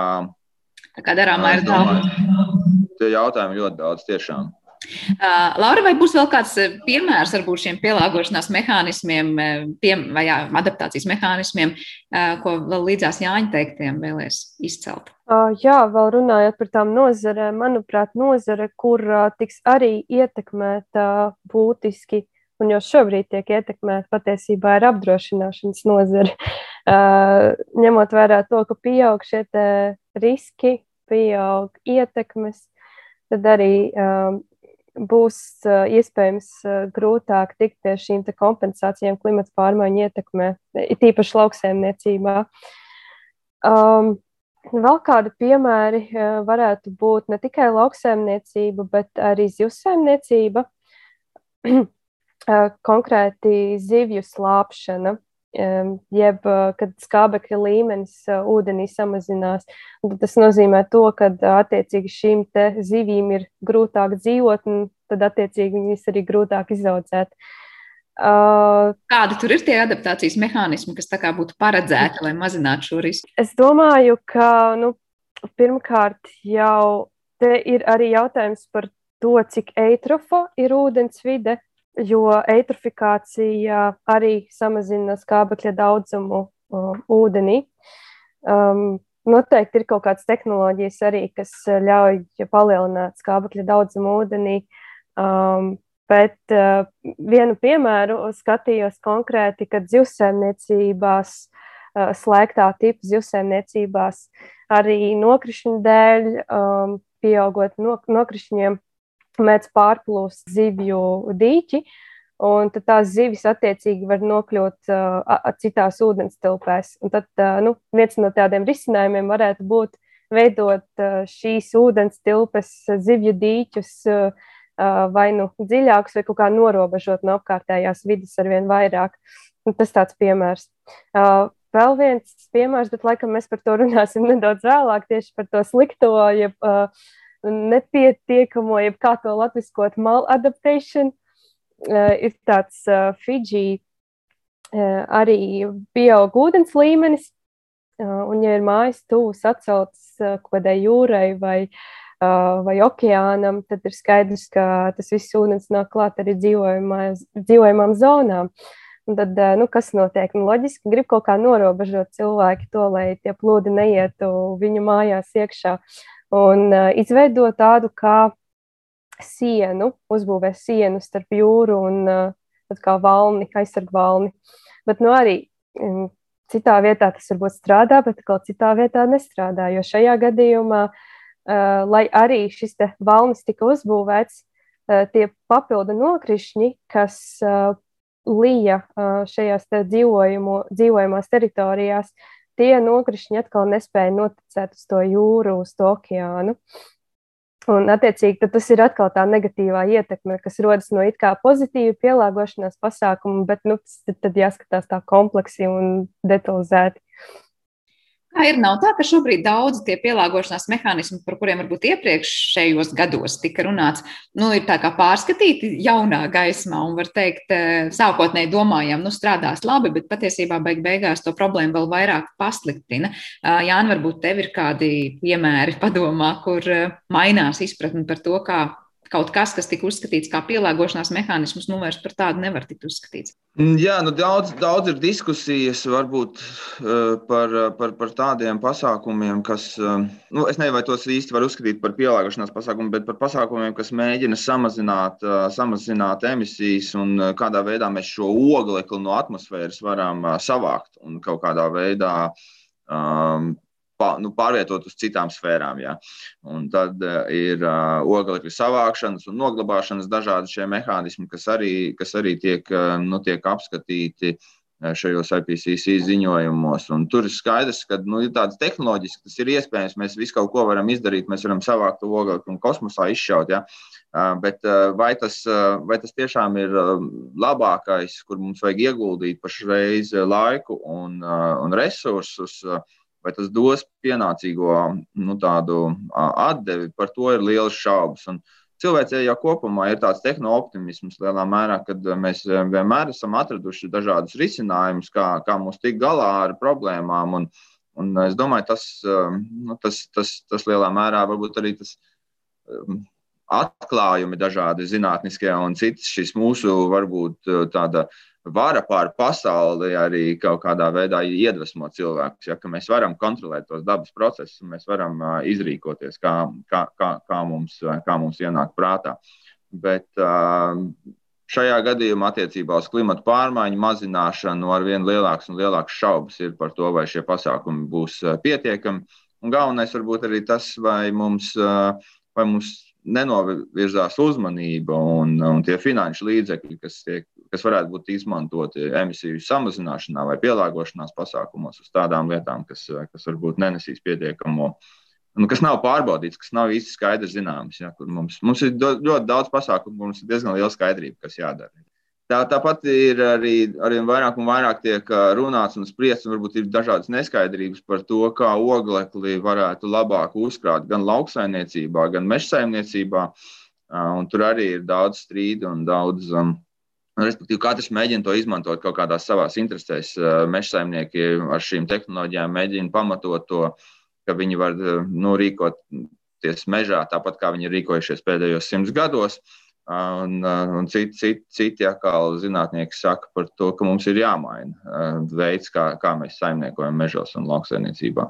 Tā kā darāmā ir daudz. Tie jautājumi ļoti daudz tiešām. Uh, Laura, vai būs vēl kāds piemērs varbūt šiem pielāgošanās mehānismiem, piem, vai jā, adaptācijas mehānismiem, uh, ko vēl līdzās Jāņa teiktiem vēlēs izcelt? Uh, jā, vēl runājot par tām nozarēm, manuprāt, nozare, kur uh, tiks arī ietekmēta uh, būtiski un jau šobrīd tiek ietekmēta patiesībā ir apdrošināšanas nozare. Uh, ņemot vērā to, ka pieaug šie riski, pieaug ietekmes, tad arī um, būs uh, iespējams uh, grūtāk tikt pie šīm kompensācijām klimata pārmaiņu ietekmē, it īpaši lauksēmniecībā. Um, Vēl kādi piemēri uh, varētu būt ne tikai lauksēmniecība, bet arī zivsēmniecība. konkrēti zivju slāpšana, jeb kad skābekļa līmenis ūdenī samazinās. Tas nozīmē to, ka attiecīgi šīm zivīm ir grūtāk dzīvot, un tad attiecīgi viņas arī grūtāk izaudzēt. Uh, Kādi tur ir tie adaptācijas mehānismi, kas būtu paredzēti, lai mazinātu šo risku? Es domāju, ka nu, pirmkārt jau te ir arī jautājums par to, cik eitrofa ir ūdens vide, jo eitrofikācija arī samazina skābekļa daudzumu ūdenī. Um, noteikti ir kaut kādas tehnoloģijas arī, kas ļauj palielināt skābekļa daudzumu ūdenī. Um, bet uh, vienu piemēru skatījos konkrēti, kad zivsēmniecībās, uh, slēgtā tipa zivsēmniecībās, arī nokrišņu dēļ, um, pieaugot no, nokrišņiem, mēdz pārplūst zivju dīķi. Un tad tās zivis attiecīgi var nokļūt uh, citās ūdens tilpēs. Un tad uh, nu, viens no tādiem risinājumiem varētu būt veidot uh, šīs ūdens tilpes zivju dīķus uh, vai nu dziļākus, vai kaut kā norobežot no apkārtējās vidas ar vien vairāk. Un tas tāds piemērs. Uh, vēl viens piemērs, bet laikam mēs par to runāsim nedaudz vēlāk, tieši par to slikto, jeb uh, nepietiekamo, jeb kā to latviskot, maladaptation, uh, ir tāds uh, Fidži uh, arī pieaug ūdens līmenis, uh, un ja ir mājas tūs atceltas uh, kodai jūrai vai, uh, vai okeānam, tad ir skaidrs, ka tas viss ūdens nāk klāt arī dzīvojamām zonām. Un tad, nu, kas notiek? Nu, loģiski, grib kaut kā norobežot cilvēki to, lai tie plūdi neietu viņu mājās iekšā. Uh, un uh, izveidot tādu kā sienu, uzbūvēt sienu starp jūru un uh, kā valni, aizsargu valni. Bet nu, arī um, citā vietā tas varbūt strādā, bet atkal citā vietā nestrādā. Jo šajā gadījumā, uh, lai arī šis valnis tika uzbūvēts, uh, tie papildu nokrišņi, kas uh, lija šajās te dzīvojamās teritorijās, tie nokrišņi atkal nespēja noticēt uz to jūru, uz to okeānu. Un, attiecīgi, tas ir atkal tā negatīvā ietekme, kas rodas no it kā pozitīva pielāgošanās pasākuma, bet nu, tad, tad jāskatās tā kompleksi un detalizēti. Kā ir, nav tā, ka šobrīd daudz tie pielāgošanās mehānismi, par kuriem varbūt iepriekšējos gados tika runāts, nu, ir tā kā pārskatīti jaunā gaismā un var teikt, sākotnēji domājām, nu, strādās labi, bet patiesībā beig beigās to problēmu vēl vairāk pasliktina. Jāni, varbūt tev ir kādi piemēri padomā, kur mainās izpratni par to, kā kaut kas, kas tika uzskatīts kā pielāgošanās mehānisms, nu vairs par tādu nevar tikt uzskatīts. Mm, jā, nu daudz, daudz ir diskusijas varbūt par, par, par tādiem pasākumiem, kas, nu, es nezinu, vai tos īsti var uzskatīt par pielāgošanās pasākumiem, bet par pasākumiem, kas mēģina samazināt, samazināt emisijas un kādā veidā mēs šo oglekli no atmosfēras varam savākt un kaut kādā veidā um, nu, pārvietot uz citām sfērām. Jā. Un tad uh, ir uh, oglekļa savākšanas un noglabāšanas dažādi šie mehānismi, kas arī, kas arī tiek, uh, nu, tiek apskatīti šajos IPCC ziņojumos. Un tur ir skaidrs, ka nu, ir tādas tehnoloģijas, kas ir iespējams. Mēs visu kaut ko varam izdarīt, mēs varam savākt to oglekli un kosmosā izšaut. Ja? Bet vai tas, vai tas tiešām ir labākais, kur mums vajag ieguldīt pašreiz laiku un, un resursus? Vai tas dos pienācīgo nu, atdevi, par to ir liels šaubas. Un cilvēcei jau kopumā ir tāds tehno-optimisms lielā mērā, kad mēs vienmēr esam atraduši dažādus risinājumus, kā, kā mums tikt galā ar problēmām. Un, un es domāju, tas, nu, tas, tas, tas lielā mērā varbūt arī tas atklājumi dažādi zinātniskie un citas šis mūsu varbūt tāda vara pār pasauli arī kaut kādā veidā iedvesmo cilvēkus. Ja, mēs varam kontrolēt tos dabas procesus, un mēs varam uh, izrīkoties, kā, kā, kā, kā, mums, kā mums ienāk prātā. Bet uh, šajā gadījumā attiecībā uz klimatu pārmaiņu mazināšanu ar vien lielākas un lielākas šaubas ir par to, vai šie pasākumi būs pietiekami. Un galvenais varbūt arī tas, vai mums, vai mums nenovirzās uzmanība un, un tie finanšu līdzekļi, kas, tiek, kas varētu būt izmantoti emisiju samazināšanā vai pielāgošanās pasākumos uz tādām lietām, kas, kas varbūt nenesīs pietiekamo. Nu, kas nav pārbaudīts, kas nav īsti skaidrs zināms. Ja, mums, mums ir do, ļoti daudz pasākumu, mums ir diezgan liela skaidrība, kas jādara. Tā, tāpat ir arī arvien vairāk un vairāk tiek runāts un spriests, un varbūt ir dažādas neskaidrības par to, kā oglekli varētu labāk uzkrāt gan lauksaimniecībā, gan mežsaimniecībā. Un tur arī ir daudz strīdu un daudz. Um, Respektīvi, katrs mēģina to izmantot kaut kādās savās interesēs. Mežsaimnieki ar šīm tehnoloģijām mēģina pamatot to, ka viņi var nu, rīkoties mežā tāpat, kā viņi ir rīkojušies pēdējos simts gados. Uh, Un, un citi, citi, citi atkal zinātnieki saka par to, ka mums ir jāmaina veids, kā, kā mēs saimniekojam mežos un lauksaimniecībā.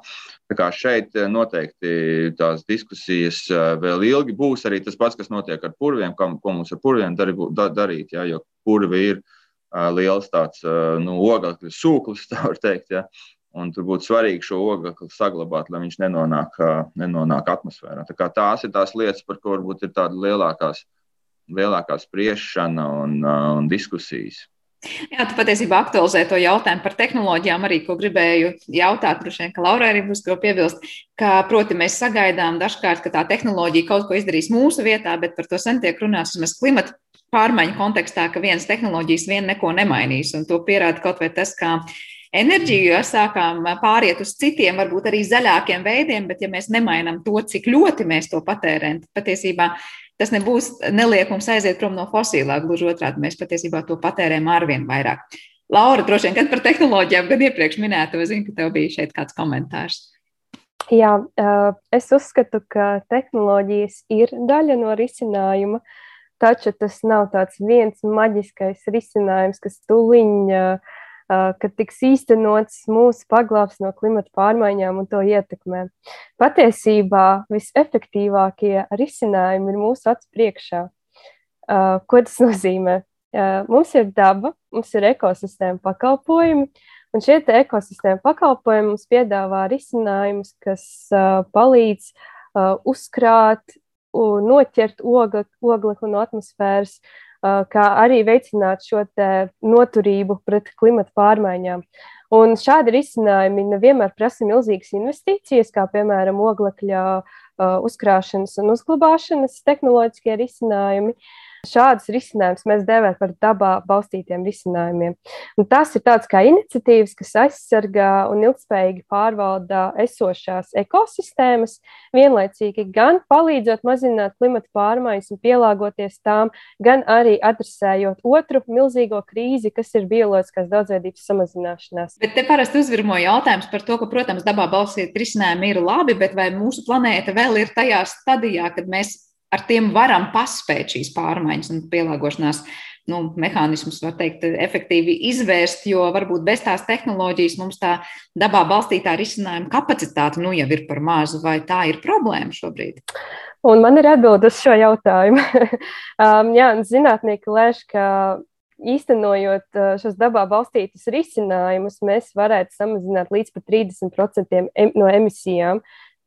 Tā kā šeit noteikti tās diskusijas vēl ilgi būs. Arī tas pats, kas notiek ar purviem, ko, ko mums ar purviem dar, darīt. Ja, jo purvi ir liels tāds nu, ogļu sūklis, tā var teikt. Ja. Un tur būtu svarīgi šo ogli saglabāt, lai viņš nenonāk, nenonāk atmosfērā. Tā tās ir tās lietas, par ko varbūt ir tādas lielākās lielākā spriešana un, uh, un diskusijas. Jā, tu patiesībā aktualizē to jautājumu par tehnoloģijām, arī ko gribēju jautāt. Droši vien, ka Laura arī būs ko piebilst, ka, proti, mēs sagaidām dažkārt, ka tā tehnoloģija kaut ko izdarīs mūsu vietā, bet par to sen tiek runāts vismaz klimata pārmaiņu kontekstā, ka vienas tehnoloģijas vien neko nemainīs. Un to pierāda kaut vai tas, ka enerģiju, sākām pāriet uz citiem, varbūt arī zaļākiem veidiem, bet ja mēs nemainām to, cik ļoti mēs to patērējam, patiesībā tas nebūs neliekums aiziet prom no fosilā. Gluži otrādi, mēs patiesībā to patērējam arvien vairāk. Laura, droši vien, gan par tehnoloģijām, gan iepriekš minēto, zinu, ka tev bija šeit kāds komentārs. Jā, es uzskatu, ka tehnoloģijas ir daļa no risinājuma, taču tas nav tāds viens maģiskais risinājums, kas tuliņ uh, ka tiks īstenots mūsu paglābs no klimata pārmaiņām un to ietekmē. Patiesībā visefektīvākie risinājumi ir mūsu acu priekšā. Ko tas nozīmē? Mums ir daba, mums ir ekosistēma pakalpojumi, un šie ekosistēma pakalpojumi mums piedāvā risinājumus, kas palīdz uzkrāt, noķert oglekli no atmosfēras, kā arī veicināt šo noturību pret klimatu pārmaiņām. Un šādi risinājumi nevienmēr prasa milzīgas investīcijas, kā piemēram oglekļa uzkrāšanas un uzglabāšanas tehnoloģiskie risinājumi. Uh, Šādus risinājumus mēs dēvējam par dabā balstītiem risinājumiem. Un tas ir tāds kā iniciatīvas, kas aizsargā un ilgspējīgi pārvalda esošās ekosistēmas, vienlaicīgi gan palīdzot mazināt klimata pārmaiņas un pielāgoties tām, gan arī adresējot otru milzīgo krīzi, kas ir bioloģiskās daudzveidības samazināšanās. Bet te parasti uzvirmo jautājums par to, ka, protams, dabā balstīti risinājumi ir labi, bet vai mūsu planēta vēl ir tajā stadijā, kad mēs ar tiem varam paspēt šīs pārmaiņas un pielāgošanās nu, mehānismus, var teikt, efektīvi izvērst, jo varbūt bez tās tehnoloģijas mums tā dabā balstītā risinājuma kapacitāte nu jau ir par mazu, vai tā ir problēma šobrīd? Un man ir atbilde uz šo jautājumu. um, jā, zinātnieki lēš, ka īstenojot uh, šos dabā balstītus risinājumus, mēs varētu samazināt līdz pat 30% no emisijām,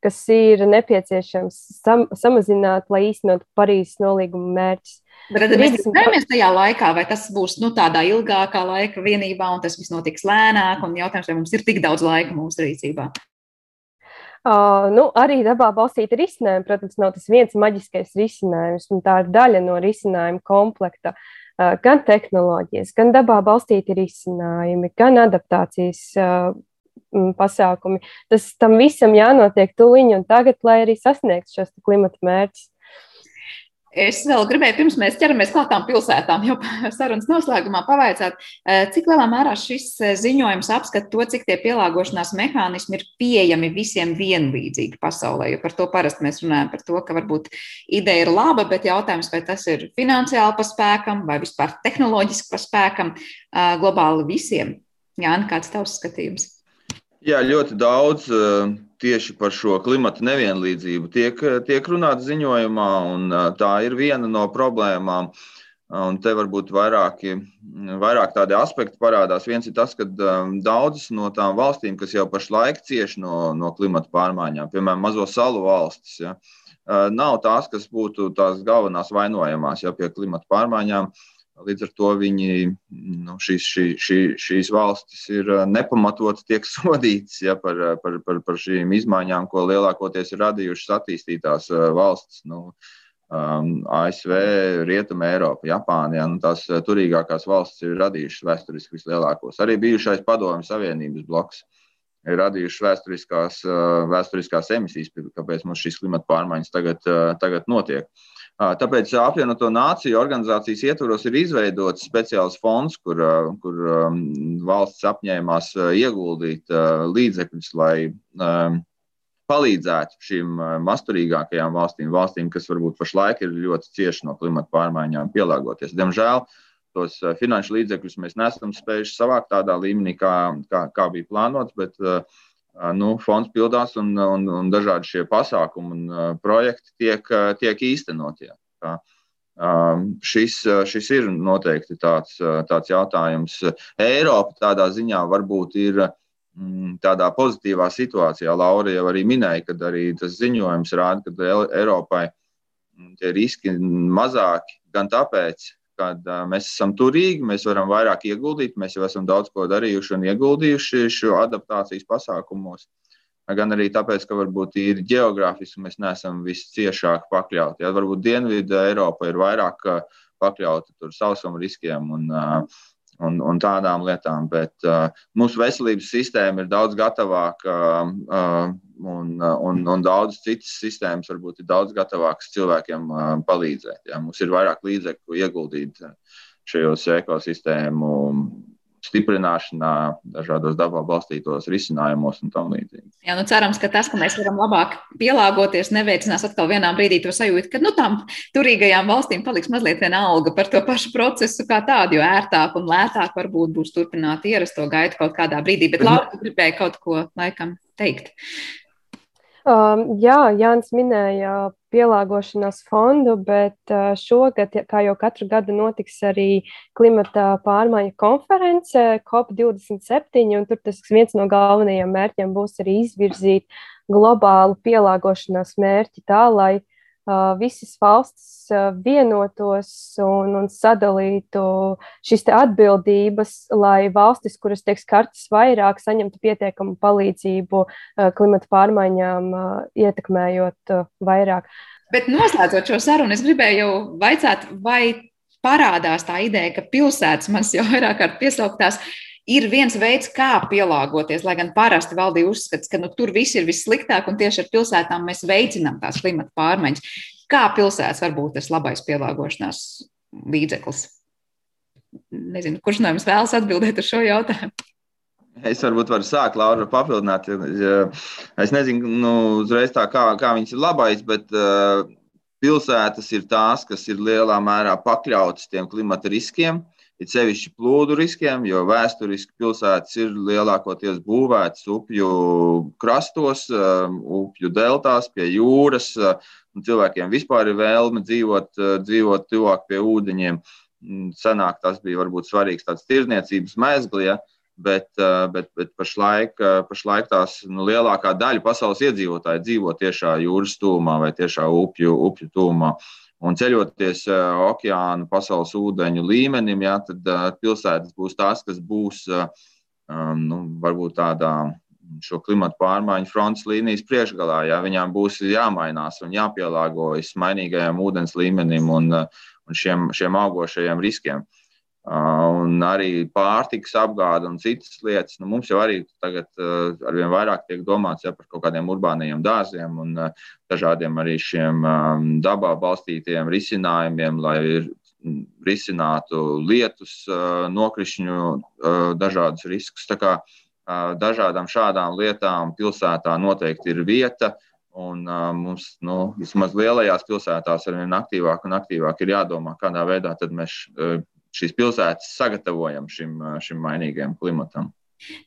kas ir nepieciešams sam samazināt, lai īstenot Parīzes nolīguma mērķus. Bet tad mēs skatāmies tajā laikā, vai tas būs nu, tādā ilgākā laika vienībā, un tas viss notiks lēnāk, un jautājums, vai mums ir tik daudz laika mūsu rīcībā. Uh, nu, arī dabā balstīta risinājuma, protams, nav tas viens maģiskais risinājums, un tā ir daļa no risinājuma komplekta. Uh, gan tehnoloģijas, gan dabā balstīti risinājumi, gan adaptācijas uh, pasākumi. Tas tam visam jānotiek tuliņi un tagad, lai arī sasniegtu šos klimata mērķus. Es vēl gribēju, pirms mēs ķeramies klāt tām pilsētām, jau sarunas noslēgumā pavaicāt, eh, cik lielā mērā šis eh, ziņojums apskata to, cik tie pielāgošanās mehānismi ir pieejami visiem vienlīdzīgi pasaulē. Jo par to parasti mēs runājam, par to, ka varbūt ideja ir laba, bet jautājums, vai tas ir finansiāli pa spēkam vai vispār tehnoloģiski pa spēkam eh, globāli visiem. Jāni, kāds tavs skatījums? Jā, ļoti daudz eh, tieši par šo klimata nevienlīdzību tiek, eh, tiek runāts ziņojumā, un eh, tā ir viena no problēmām. Un te varbūt vairāki, vairāk tādi aspekti parādās. Viens ir tas, ka daudzas no tām valstīm, kas jau pašlaik cieš no, no klimata pārmaiņām, piemēram, mazo salu valstis, ja, nav tās, kas būtu tās galvenās vainojamās ja, pie klimata pārmaiņām. Uh, Līdz ar to viņi, nu, šīs, šī, šī, šīs valstis ir nepamatotas, tiek sodītas ja, par, par, par, par šīm izmaiņām, ko lielākoties ir radījušas attīstītās valstis. Nu, um, ASV, Rietuma Eiropa, Japāna. Ja, nu, tās turīgākās valstis ir radījušas vēsturiski vislielākos. Arī bijušais Padomju Savienības bloks ir radījušas vēsturiskās, vēsturiskās emisijas, kāpēc mums šīs klimata pārmaiņas tagad, tagad notiek. Uh, Tāpēc apvienoto nāciju organizācijas ietvaros ir izveidots speciāls fonds, kur, kur valsts apņēmās ieguldīt līdzekļus, lai palīdzētu šīm masturīgākajām valstīm, valstīm, kas varbūt pašlaik ir ļoti cieši no klimata pārmaiņām, pielāgoties. Diemžēl tos finanšu līdzekļus mēs nesam spējuši savākt tādā līmenī, kā, kā, kā bija plānots, bet uh, nu, fonds pildās un, un, un dažādi šie pasākumi un uh, projekti tiek, tiek īstenoti. Ja. Uh, šis, šis ir noteikti tāds, tāds jautājums. Eiropa tādā ziņā varbūt ir mm, tādā pozitīvā situācijā. Laura jau arī minēja, ka arī tas ziņojums rāda, ka Eiropai tie riski mazāki gan tāpēc, kad mēs esam turīgi, mēs varam vairāk ieguldīt, mēs jau esam daudz ko darījuši un ieguldījuši šo adaptācijas pasākumos. Gan arī tāpēc, ka varbūt ir geogrāfiski mēs neesam visciešāk pakļauti. Ja, varbūt Dienvidu Eiropa ir vairāk pakļauta sausuma riskiem un, un, un tādām lietām, bet mūsu veselības sistēma ir daudz gatavāka un, un, un daudz citas sistēmas varbūt ir daudz gatavākas cilvēkiem palīdzēt. Ja? Mums ir vairāk līdzekļu ieguldīt šajos ekosistēmu stiprināšanā, dažādos dabā balstītos risinājumos un tam līdzīgi. Jā, nu cerams, ka tas, ka mēs varam labāk pielāgoties, neveicinās atkal vienā brīdī to sajūtu, ka nu, tām turīgajām valstīm paliks mazliet viena alga par to pašu procesu kā tādu, jo ērtāk un lētāk varbūt būs turpināt ierasto gaitu kaut kādā brīdī. Bet Laura, tu gribēji kaut ko laikam teikt. Um, jā, Jānis minēja pielāgošanās fondu, bet uh, šogad, kā jau katru gadu, notiks arī klimata pārmaiņu konference COP27, un tur tas viens no galvenajiem mērķiem būs arī izvirzīt globālu pielāgošanās mērķi tā, lai visas valstis vienotos un, un sadalītu šīs atbildības, lai valstis, kuras tiek skartas vairāk, saņemtu pietiekamu palīdzību klimata pārmaiņām, ietekmējot vairāk. Bet noslēdzot šo sarunu, es gribēju jau vaicāt, vai parādās tā ideja, ka pilsētas, manas jau vairāk kārt piesauktās, ir viens veids, kā pielāgoties, lai gan parasti valdība uzskata, ka nu, tur viss ir vissliktāk un tieši ar pilsētām mēs veicinām tās klimata pārmaiņas. Kā pilsētas var būt tas labais pielāgošanās līdzeklis? Nezinu, kurš no jums vēlas atbildēt uz šo jautājumu? Es varbūt varu sākt, Laura, papildināt. Es nezinu, nu, uzreiz tā, kā, kā viņas ir labais, bet uh, pilsētas ir tās, kas ir lielā mērā pakļautas tiem klimata riskiem. Uh, it sevišķi plūdu riskiem, jo vēsturiski pilsētas ir lielākoties būvētas upju krastos, um, upju deltās, pie jūras. Uh, cilvēkiem vispār ir vēlme dzīvot, uh, dzīvot tuvāk pie ūdeņiem. Mm, senāk tas bija varbūt svarīgs tāds tirdzniecības mēsls, ja, bet, uh, bet, bet pašlaik, pašlaik tās nu, lielākā daļa pasaules iedzīvotāji dzīvo tiešā jūras tūmā vai tiešā upju, upju tūmā. Uh, Un ceļoties uh, okeāna pasaules ūdeņu līmenim, jā, tad uh, pilsētas būs tās, kas būs um, nu, varbūt tādā šo klimatu pārmaiņu frontes līnijas priekšgalā. Jā, viņām būs jāmainās un jāpielāgojas mainīgajam ūdens līmenim un, un šiem, šiem augošajiem riskiem. Uh, un arī pārtikas apgāde un citas lietas. Nu, mums jau arī tagad arvien vairāk tiek domāts ja, par kaut kādiem urbāniem dārziem un dažādiem arī šiem dabā balstītiem risinājumiem, lai risinātu lietus, nokrišņu, dažādus riskus. Kā dažādām šādām lietām pilsētā noteikti ir vieta. Un uh, mums, nu, vismaz lielajās pilsētās, ar vien aktīvāk un aktīvāk ir jādomā, kādā veidā mēs uh, šīs pilsētas sagatavojam šim, šim mainīgajam klimatam.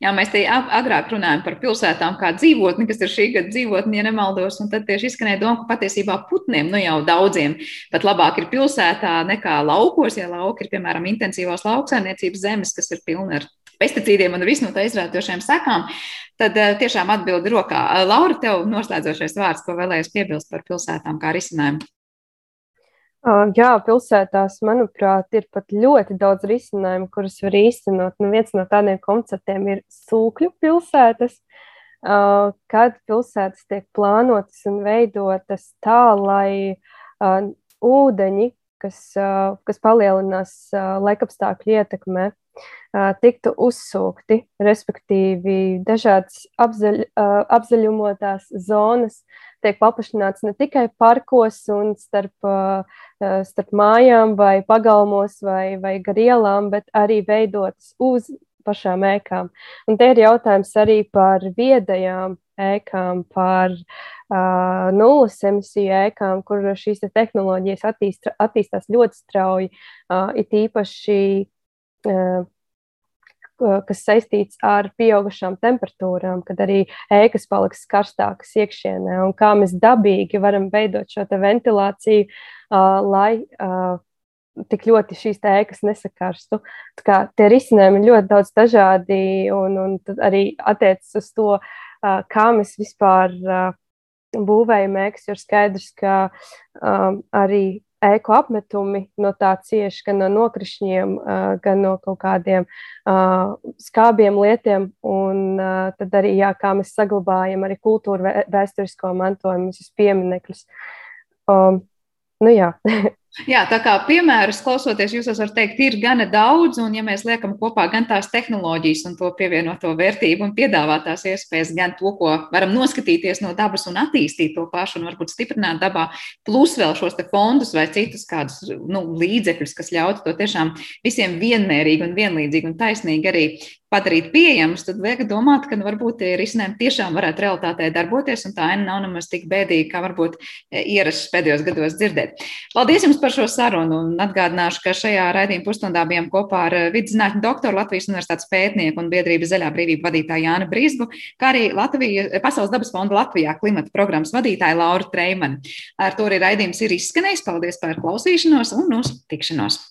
Jā, mēs te agrāk runājām par pilsētām kā dzīvotni, kas ir šī gada dzīvotne, ja nemaldos. Tad tieši izskanēja doma, ka patiesībā putniem, nu jau daudziem, pat labāk ir pilsētā nekā laukos, ja lauki ir, piemēram, intensīvās lauksaimniecības zemes, kas ir pilni ar pesticīdiem un visu no tā izrādītošiem sekām. Tad tiešām atbildi rokā. Laura, tev noslēdzošais vārds, ko vēlējies piebilst par pilsētām kā risinājumu. Jā, pilsētās, manuprāt, ir pat ļoti daudz risinājumu, kurus var īstenot. Nu, viens no tādiem konceptiem ir sūkļu pilsētas, kad pilsētas tiek plānotas un veidotas tā, lai ūdeņi, kas, kas palielinās laikapstākļu ietekmē, tiktu uzsūkti, respektīvi dažādas apzaļ, apzaļumotās zonas tiek paplašināts ne tikai parkos un starp, starp mājām vai pagalmos vai, vai gar ielām, bet arī veidotas uz pašām ēkām. Un te ir jautājums arī par viedajām ēkām, par uh, nulles emisiju ēkām, kur šīs te tehnoloģijas attīst, attīstās ļoti strauji, uh, it īpaši uh, kas saistīts ar pieaugušām temperatūrām, kad arī ēkas paliks karstākas iekšienē, un kā mēs dabīgi varam veidot šo ventilāciju, lai tik ļoti šīs ēkas nesakarstu. Kā, tie risinājumi ir ļoti daudz dažādi, un, un arī attiecas uz to, kā mēs vispār būvējam ēkas, jo skaidrs, ka um, arī eko apmetumi no tā cieši gan no nokrišņiem, gan no kaut kādiem skābiem lietiem. Un tad arī, jā, kā mēs saglabājam arī kultūru vēsturisko mantojumu, visus pieminekļus. Um, nu jā. Jā, tā kā piemērus klausoties, jūs varat teikt, ir gana daudz, un ja mēs liekam kopā gan tās tehnoloģijas un to pievienoto vērtību un piedāvātās iespējas, gan to, ko varam noskatīties no dabas un attīstīt to pašu un varbūt stiprināt dabā, plus vēl šos fondus vai citus kādus nu, līdzekļus, kas ļautu to tiešām visiem vienmērīgi un vienlīdzīgi un taisnīgi arī padarīt pieejamus, tad liek domāt, ka nu, varbūt tie risinājumi tiešām varētu realitātē darboties, un tā aina nav nemaz tik bēdīga, kā varbūt e, ierasts pēdējos gados dzirdēt. Paldies jums par šo sarunu, un atgādināšu, ka šajā raidījuma pusstundā bijām kopā ar vidzinātņu doktoru Latvijas Universitātes pētnieku un biedrības Zaļā brīvība vadītāju Jānu Brīsbu, kā arī Latvija, Pasaules dabas fonda Latvijā klimata programmas vadītāju Lauru Treimanu. Ar to arī raidījums ir izskanējis. Paldies par klausīšanos un uz tikšanos!